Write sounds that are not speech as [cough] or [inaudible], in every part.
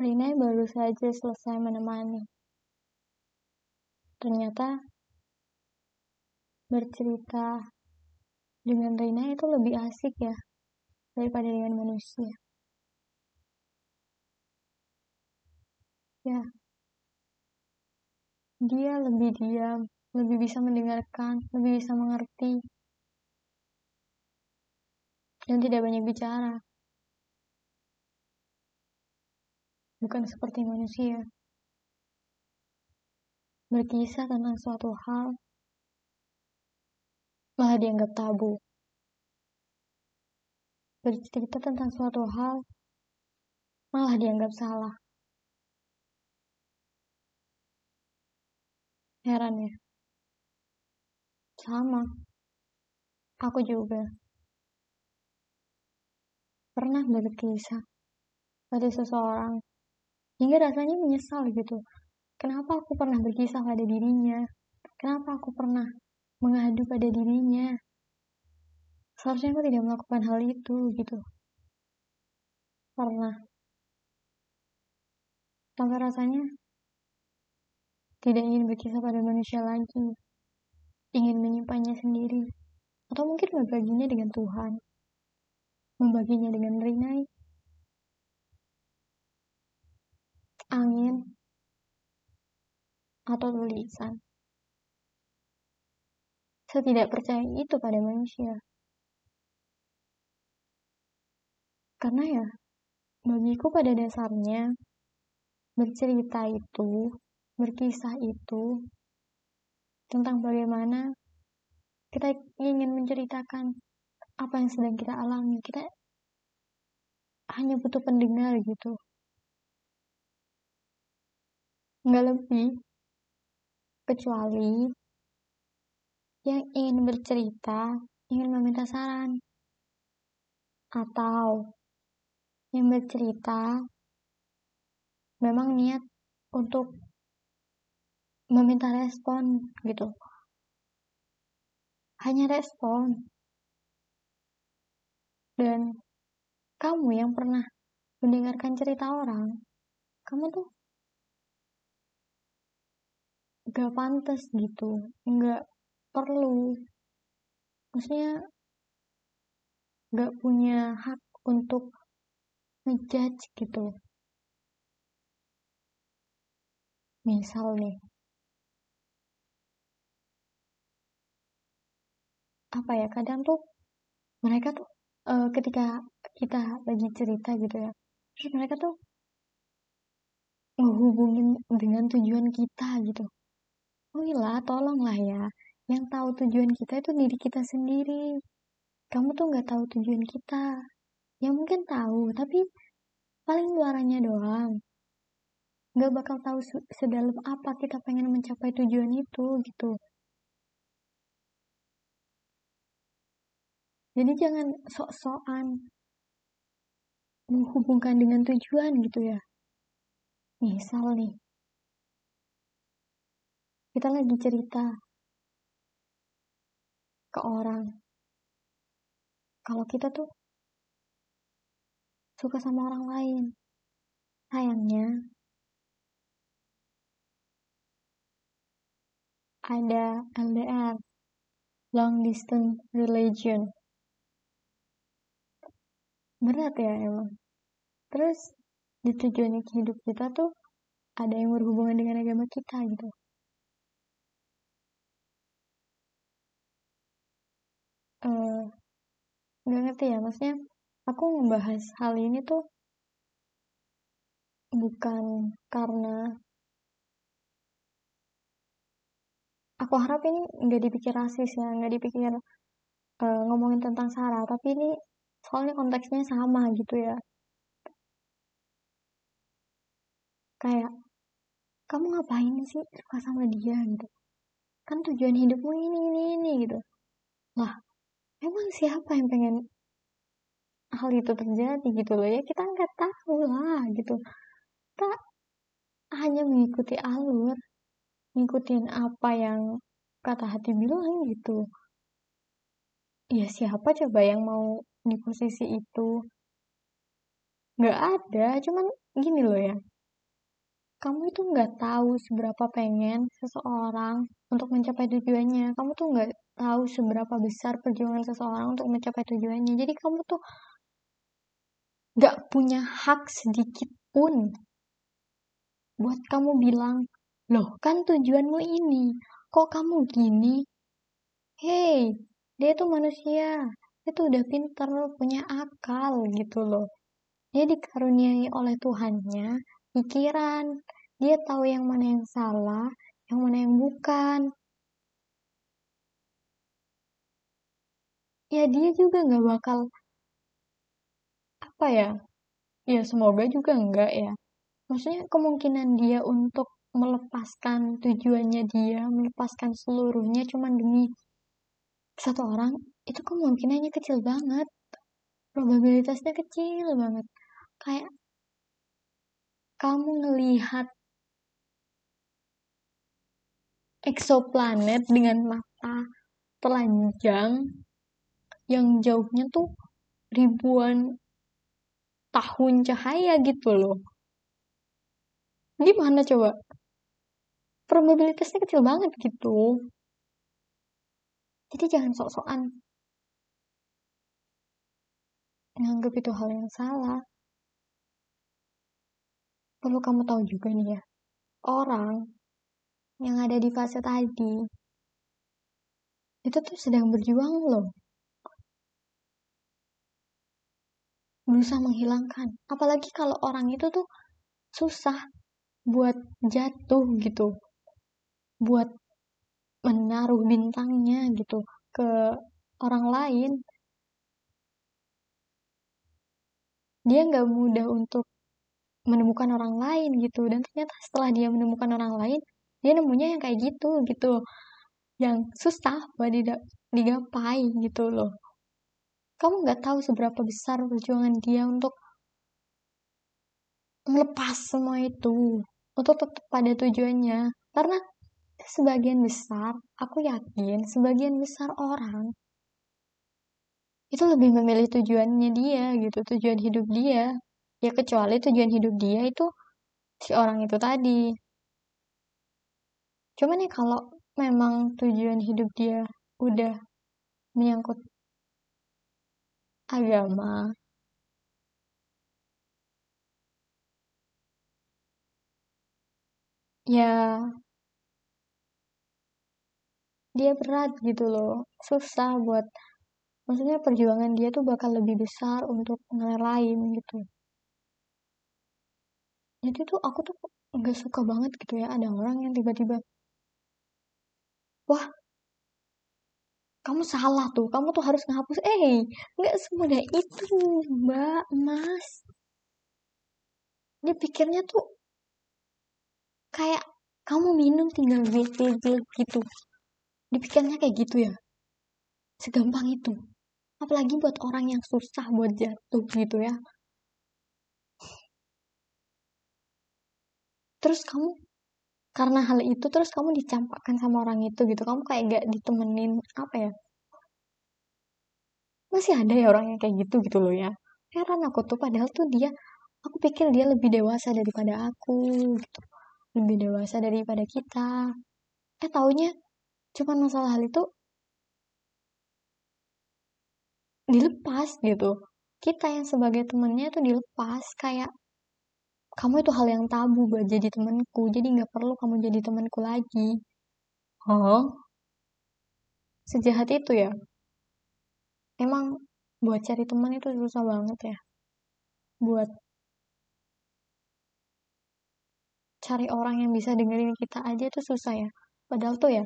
Rina baru saja selesai menemani. Ternyata bercerita dengan Rina itu lebih asik ya daripada dengan manusia. Ya, dia lebih diam, lebih bisa mendengarkan, lebih bisa mengerti, dan tidak banyak bicara. Bukan seperti manusia. Berkisah tentang suatu hal malah dianggap tabu. Bercerita tentang suatu hal malah dianggap salah. Heran ya? Sama. Aku juga. Pernah berkisah pada seseorang hingga rasanya menyesal gitu. Kenapa aku pernah berkisah pada dirinya? Kenapa aku pernah mengadu pada dirinya? Seharusnya aku tidak melakukan hal itu gitu. Pernah. Sampai rasanya tidak ingin berkisah pada manusia lagi. Ingin menyimpannya sendiri. Atau mungkin membaginya dengan Tuhan. Membaginya dengan Rinai. Angin. Atau tulisan. Saya tidak percaya itu pada manusia. Karena ya, bagiku pada dasarnya, bercerita itu berkisah itu tentang bagaimana kita ingin menceritakan apa yang sedang kita alami. Kita hanya butuh pendengar gitu. Nggak lebih. Kecuali yang ingin bercerita, ingin meminta saran. Atau yang bercerita memang niat untuk meminta respon gitu hanya respon dan kamu yang pernah mendengarkan cerita orang kamu tuh gak pantas gitu. Gak perlu. Maksudnya gak punya hak untuk ngejudge gitu misal nih. Apa ya kadang tuh mereka tuh uh, ketika kita lagi cerita gitu ya terus mereka tuh menghubungin dengan tujuan kita gitu oh iya tolonglah ya. Yang tahu tujuan kita itu diri kita sendiri. Kamu tuh nggak tahu tujuan kita. Ya mungkin tahu tapi paling luarannya doang. Nggak bakal tahu sedalam apa kita pengen mencapai tujuan itu gitu. Jadi jangan sok-sokan menghubungkan dengan tujuan gitu ya. Misal nih, kita lagi cerita ke orang. Kalau kita tuh suka sama orang lain. Sayangnya, ada LDR, long distance religion berat ya emang terus di tujuan hidup kita tuh ada yang berhubungan dengan agama kita gitu uh, nggak ngerti ya maksudnya aku membahas hal ini tuh bukan karena aku harap ini nggak dipikir rasis ya nggak dipikir uh, ngomongin tentang Sarah tapi ini soalnya konteksnya sama gitu ya. Kayak kamu ngapain sih suka sama dia? gitu. Kan tujuan hidupmu ini ini ini gitu. Lah emang siapa yang pengen hal itu terjadi gitu loh? Ya kita nggak tahu lah gitu. Kita hanya mengikuti alur ngikutin apa yang kata hati bilang gitu. Ya siapa coba yang mau di posisi itu? Nggak ada cuman gini loh ya kamu itu nggak tahu seberapa pengen seseorang untuk mencapai tujuannya. Kamu tuh nggak tahu seberapa besar perjuangan seseorang untuk mencapai tujuannya. Jadi kamu tuh nggak punya hak sedikit pun buat kamu bilang, loh kan tujuanmu ini, kok kamu gini? Hei, dia tuh manusia, dia tuh udah pinter, punya akal gitu loh. Dia dikaruniai oleh Tuhannya pikiran. Dia tahu yang mana yang salah, yang mana yang bukan. Ya dia juga nggak bakal apa ya? Ya semoga juga enggak ya. Maksudnya kemungkinan dia untuk melepaskan tujuannya dia, melepaskan seluruhnya cuma demi satu orang, itu kemungkinannya kecil banget. Probabilitasnya kecil banget. Kayak kamu ngelihat eksoplanet dengan mata telanjang yang jauhnya tuh ribuan tahun cahaya gitu loh. Gimana coba? Probabilitasnya kecil banget gitu. Jadi jangan sok-sokan nganggap itu hal yang salah. Perlu kamu tahu juga nih ya, orang yang ada di fase tadi itu tuh sedang berjuang loh. Berusaha menghilangkan. Apalagi kalau orang itu tuh susah buat jatuh gitu. Buat menaruh bintangnya gitu ke orang lain. Dia nggak mudah untuk menemukan orang lain gitu. Dan ternyata setelah dia menemukan orang lain dia nemunya yang kayak gitu gitu. Yang susah buat digapai gitu loh. Kamu nggak tahu seberapa besar perjuangan dia untuk melepas semua itu untuk tetap pada tujuannya. Karena sebagian besar aku yakin sebagian besar orang itu lebih memilih tujuannya dia gitu tujuan hidup dia ya kecuali tujuan hidup dia itu si orang itu tadi. Cuman ya kalau memang tujuan hidup dia udah menyangkut agama ya dia berat gitu loh. Susah buat maksudnya perjuangan dia tuh bakal lebih besar untuk ngerelain gitu jadi tuh aku tuh nggak suka banget gitu ya ada orang yang tiba-tiba wah kamu salah tuh kamu tuh harus ngehapus. Eh nggak semudah itu mbak mas. Dia pikirnya tuh kayak kamu minum tinggal BTG gitu. Dipikirnya kayak gitu ya. Segampang itu. Apalagi buat orang yang susah buat jatuh gitu ya terus kamu karena hal itu terus kamu dicampakkan sama orang itu gitu. Kamu kayak gak ditemenin apa ya? Masih ada ya orang yang kayak gitu gitu loh ya. Heran aku tuh padahal tuh dia aku pikir dia lebih dewasa daripada aku gitu. Lebih dewasa daripada kita. Eh taunya cuman masalah hal itu dilepas gitu. Kita yang sebagai temennya tuh dilepas kayak kamu itu hal yang tabu buat jadi temanku. Jadi nggak perlu kamu jadi temanku lagi. Oh? Sejahat itu ya? Emang buat cari teman itu susah banget ya? Buat cari orang yang bisa dengerin kita aja itu susah ya? Padahal tuh ya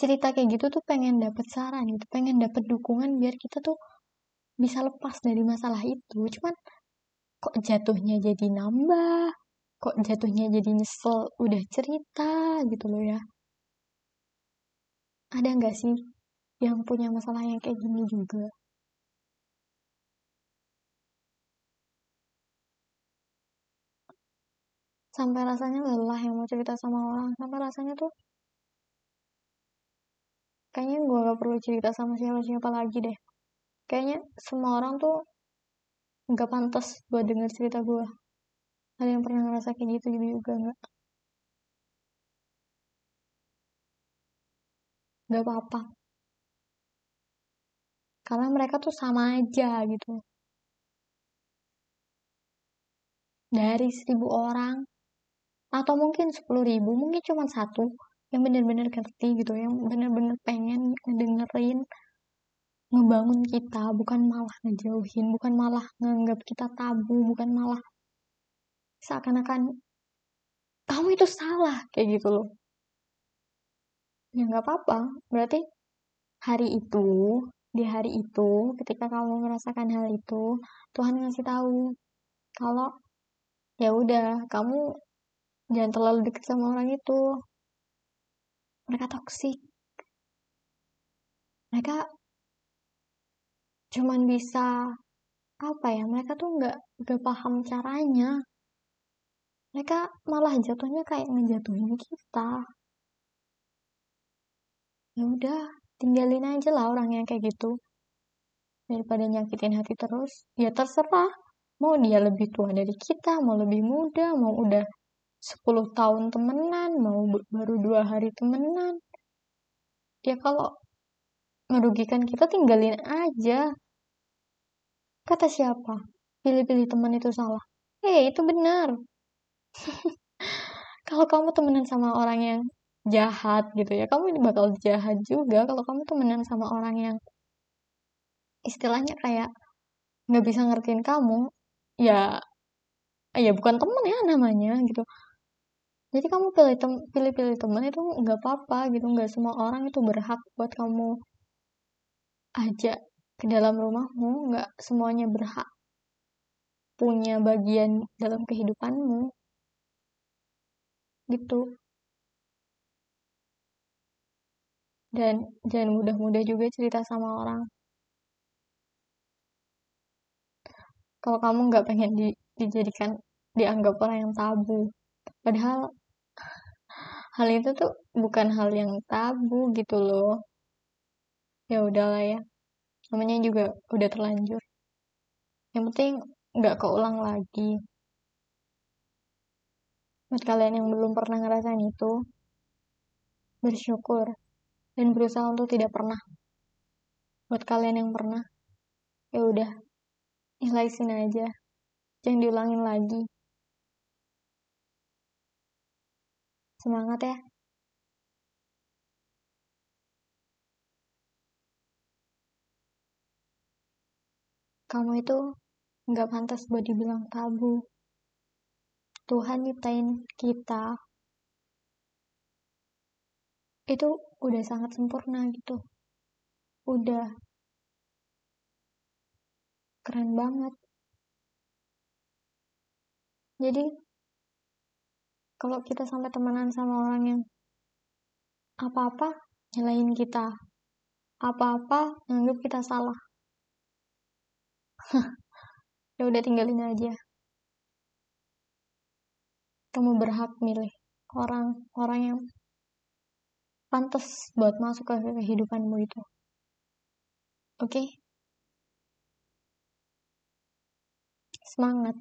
cerita kayak gitu tuh pengen dapet saran gitu. Pengen dapet dukungan biar kita tuh bisa lepas dari masalah itu. Cuman kok jatuhnya jadi nambah? Kok jatuhnya jadi nyesel? Udah cerita gitu loh ya. Ada nggak sih yang punya masalah yang kayak gini juga? Sampai rasanya lelah yang mau cerita sama orang. Sampai rasanya tuh kayaknya gue gak perlu cerita sama siapa-siapa lagi deh. Kayaknya semua orang tuh nggak pantas buat denger cerita gue ada yang pernah ngerasa kayak gitu juga nggak? Nggak apa-apa. Karena mereka tuh sama aja gitu. Dari seribu orang atau mungkin sepuluh ribu mungkin cuma satu yang bener-bener ngerti gitu yang bener-bener pengen ngedengerin ngebangun kita bukan malah ngejauhin bukan malah nganggap kita tabu bukan malah seakan-akan kamu itu salah kayak gitu loh. Ya nggak apa-apa. Berarti hari itu di hari itu ketika kamu merasakan hal itu Tuhan ngasih tahu kalau ya udah kamu jangan terlalu dekat sama orang itu. Mereka toksik mereka cuman bisa apa ya mereka tuh nggak nggak paham caranya. Mereka malah jatuhnya kayak ngejatuhin kita. Ya udah tinggalin aja lah orang yang kayak gitu. Daripada nyakitin hati terus ya terserah. Mau dia lebih tua dari kita mau lebih muda mau udah 10 tahun temenan mau baru dua hari temenan. Ya kalau merugikan kita tinggalin aja. Kata siapa? Pilih-pilih teman itu salah. Eh itu benar. [laughs] Kalau kamu temenan sama orang yang jahat gitu ya kamu bakal jahat juga. Kalau kamu temenan sama orang yang istilahnya kayak nggak bisa ngertiin kamu ya ya bukan temen ya namanya gitu. Jadi kamu pilih tem pilih pilih temen itu nggak apa-apa gitu. Nggak semua orang itu berhak buat kamu ajak ke dalam rumahmu nggak semuanya berhak punya bagian dalam kehidupanmu. Gitu. Dan jangan mudah-mudah juga cerita sama orang. Kalau kamu nggak pengen di, dijadikan dianggap orang yang tabu. Padahal hal itu tuh bukan hal yang tabu gitu loh ya udahlah ya. Namanya juga udah terlanjur. Yang penting nggak keulang lagi. Buat kalian yang belum pernah ngerasain itu bersyukur dan berusaha untuk tidak pernah. Buat kalian yang pernah ya udah ikhlasin aja. Jangan diulangin lagi. Semangat ya kamu itu nggak pantas buat dibilang tabu. Tuhan nyiptain kita. Itu udah sangat sempurna gitu. Udah keren banget. Jadi kalau kita sampai temenan sama orang yang apa-apa nyalain kita apa-apa nganggap kita salah ya udah tinggalin aja. Kamu berhak milih orang-orang yang pantas buat masuk ke kehidupanmu itu. Oke? Okay? semangat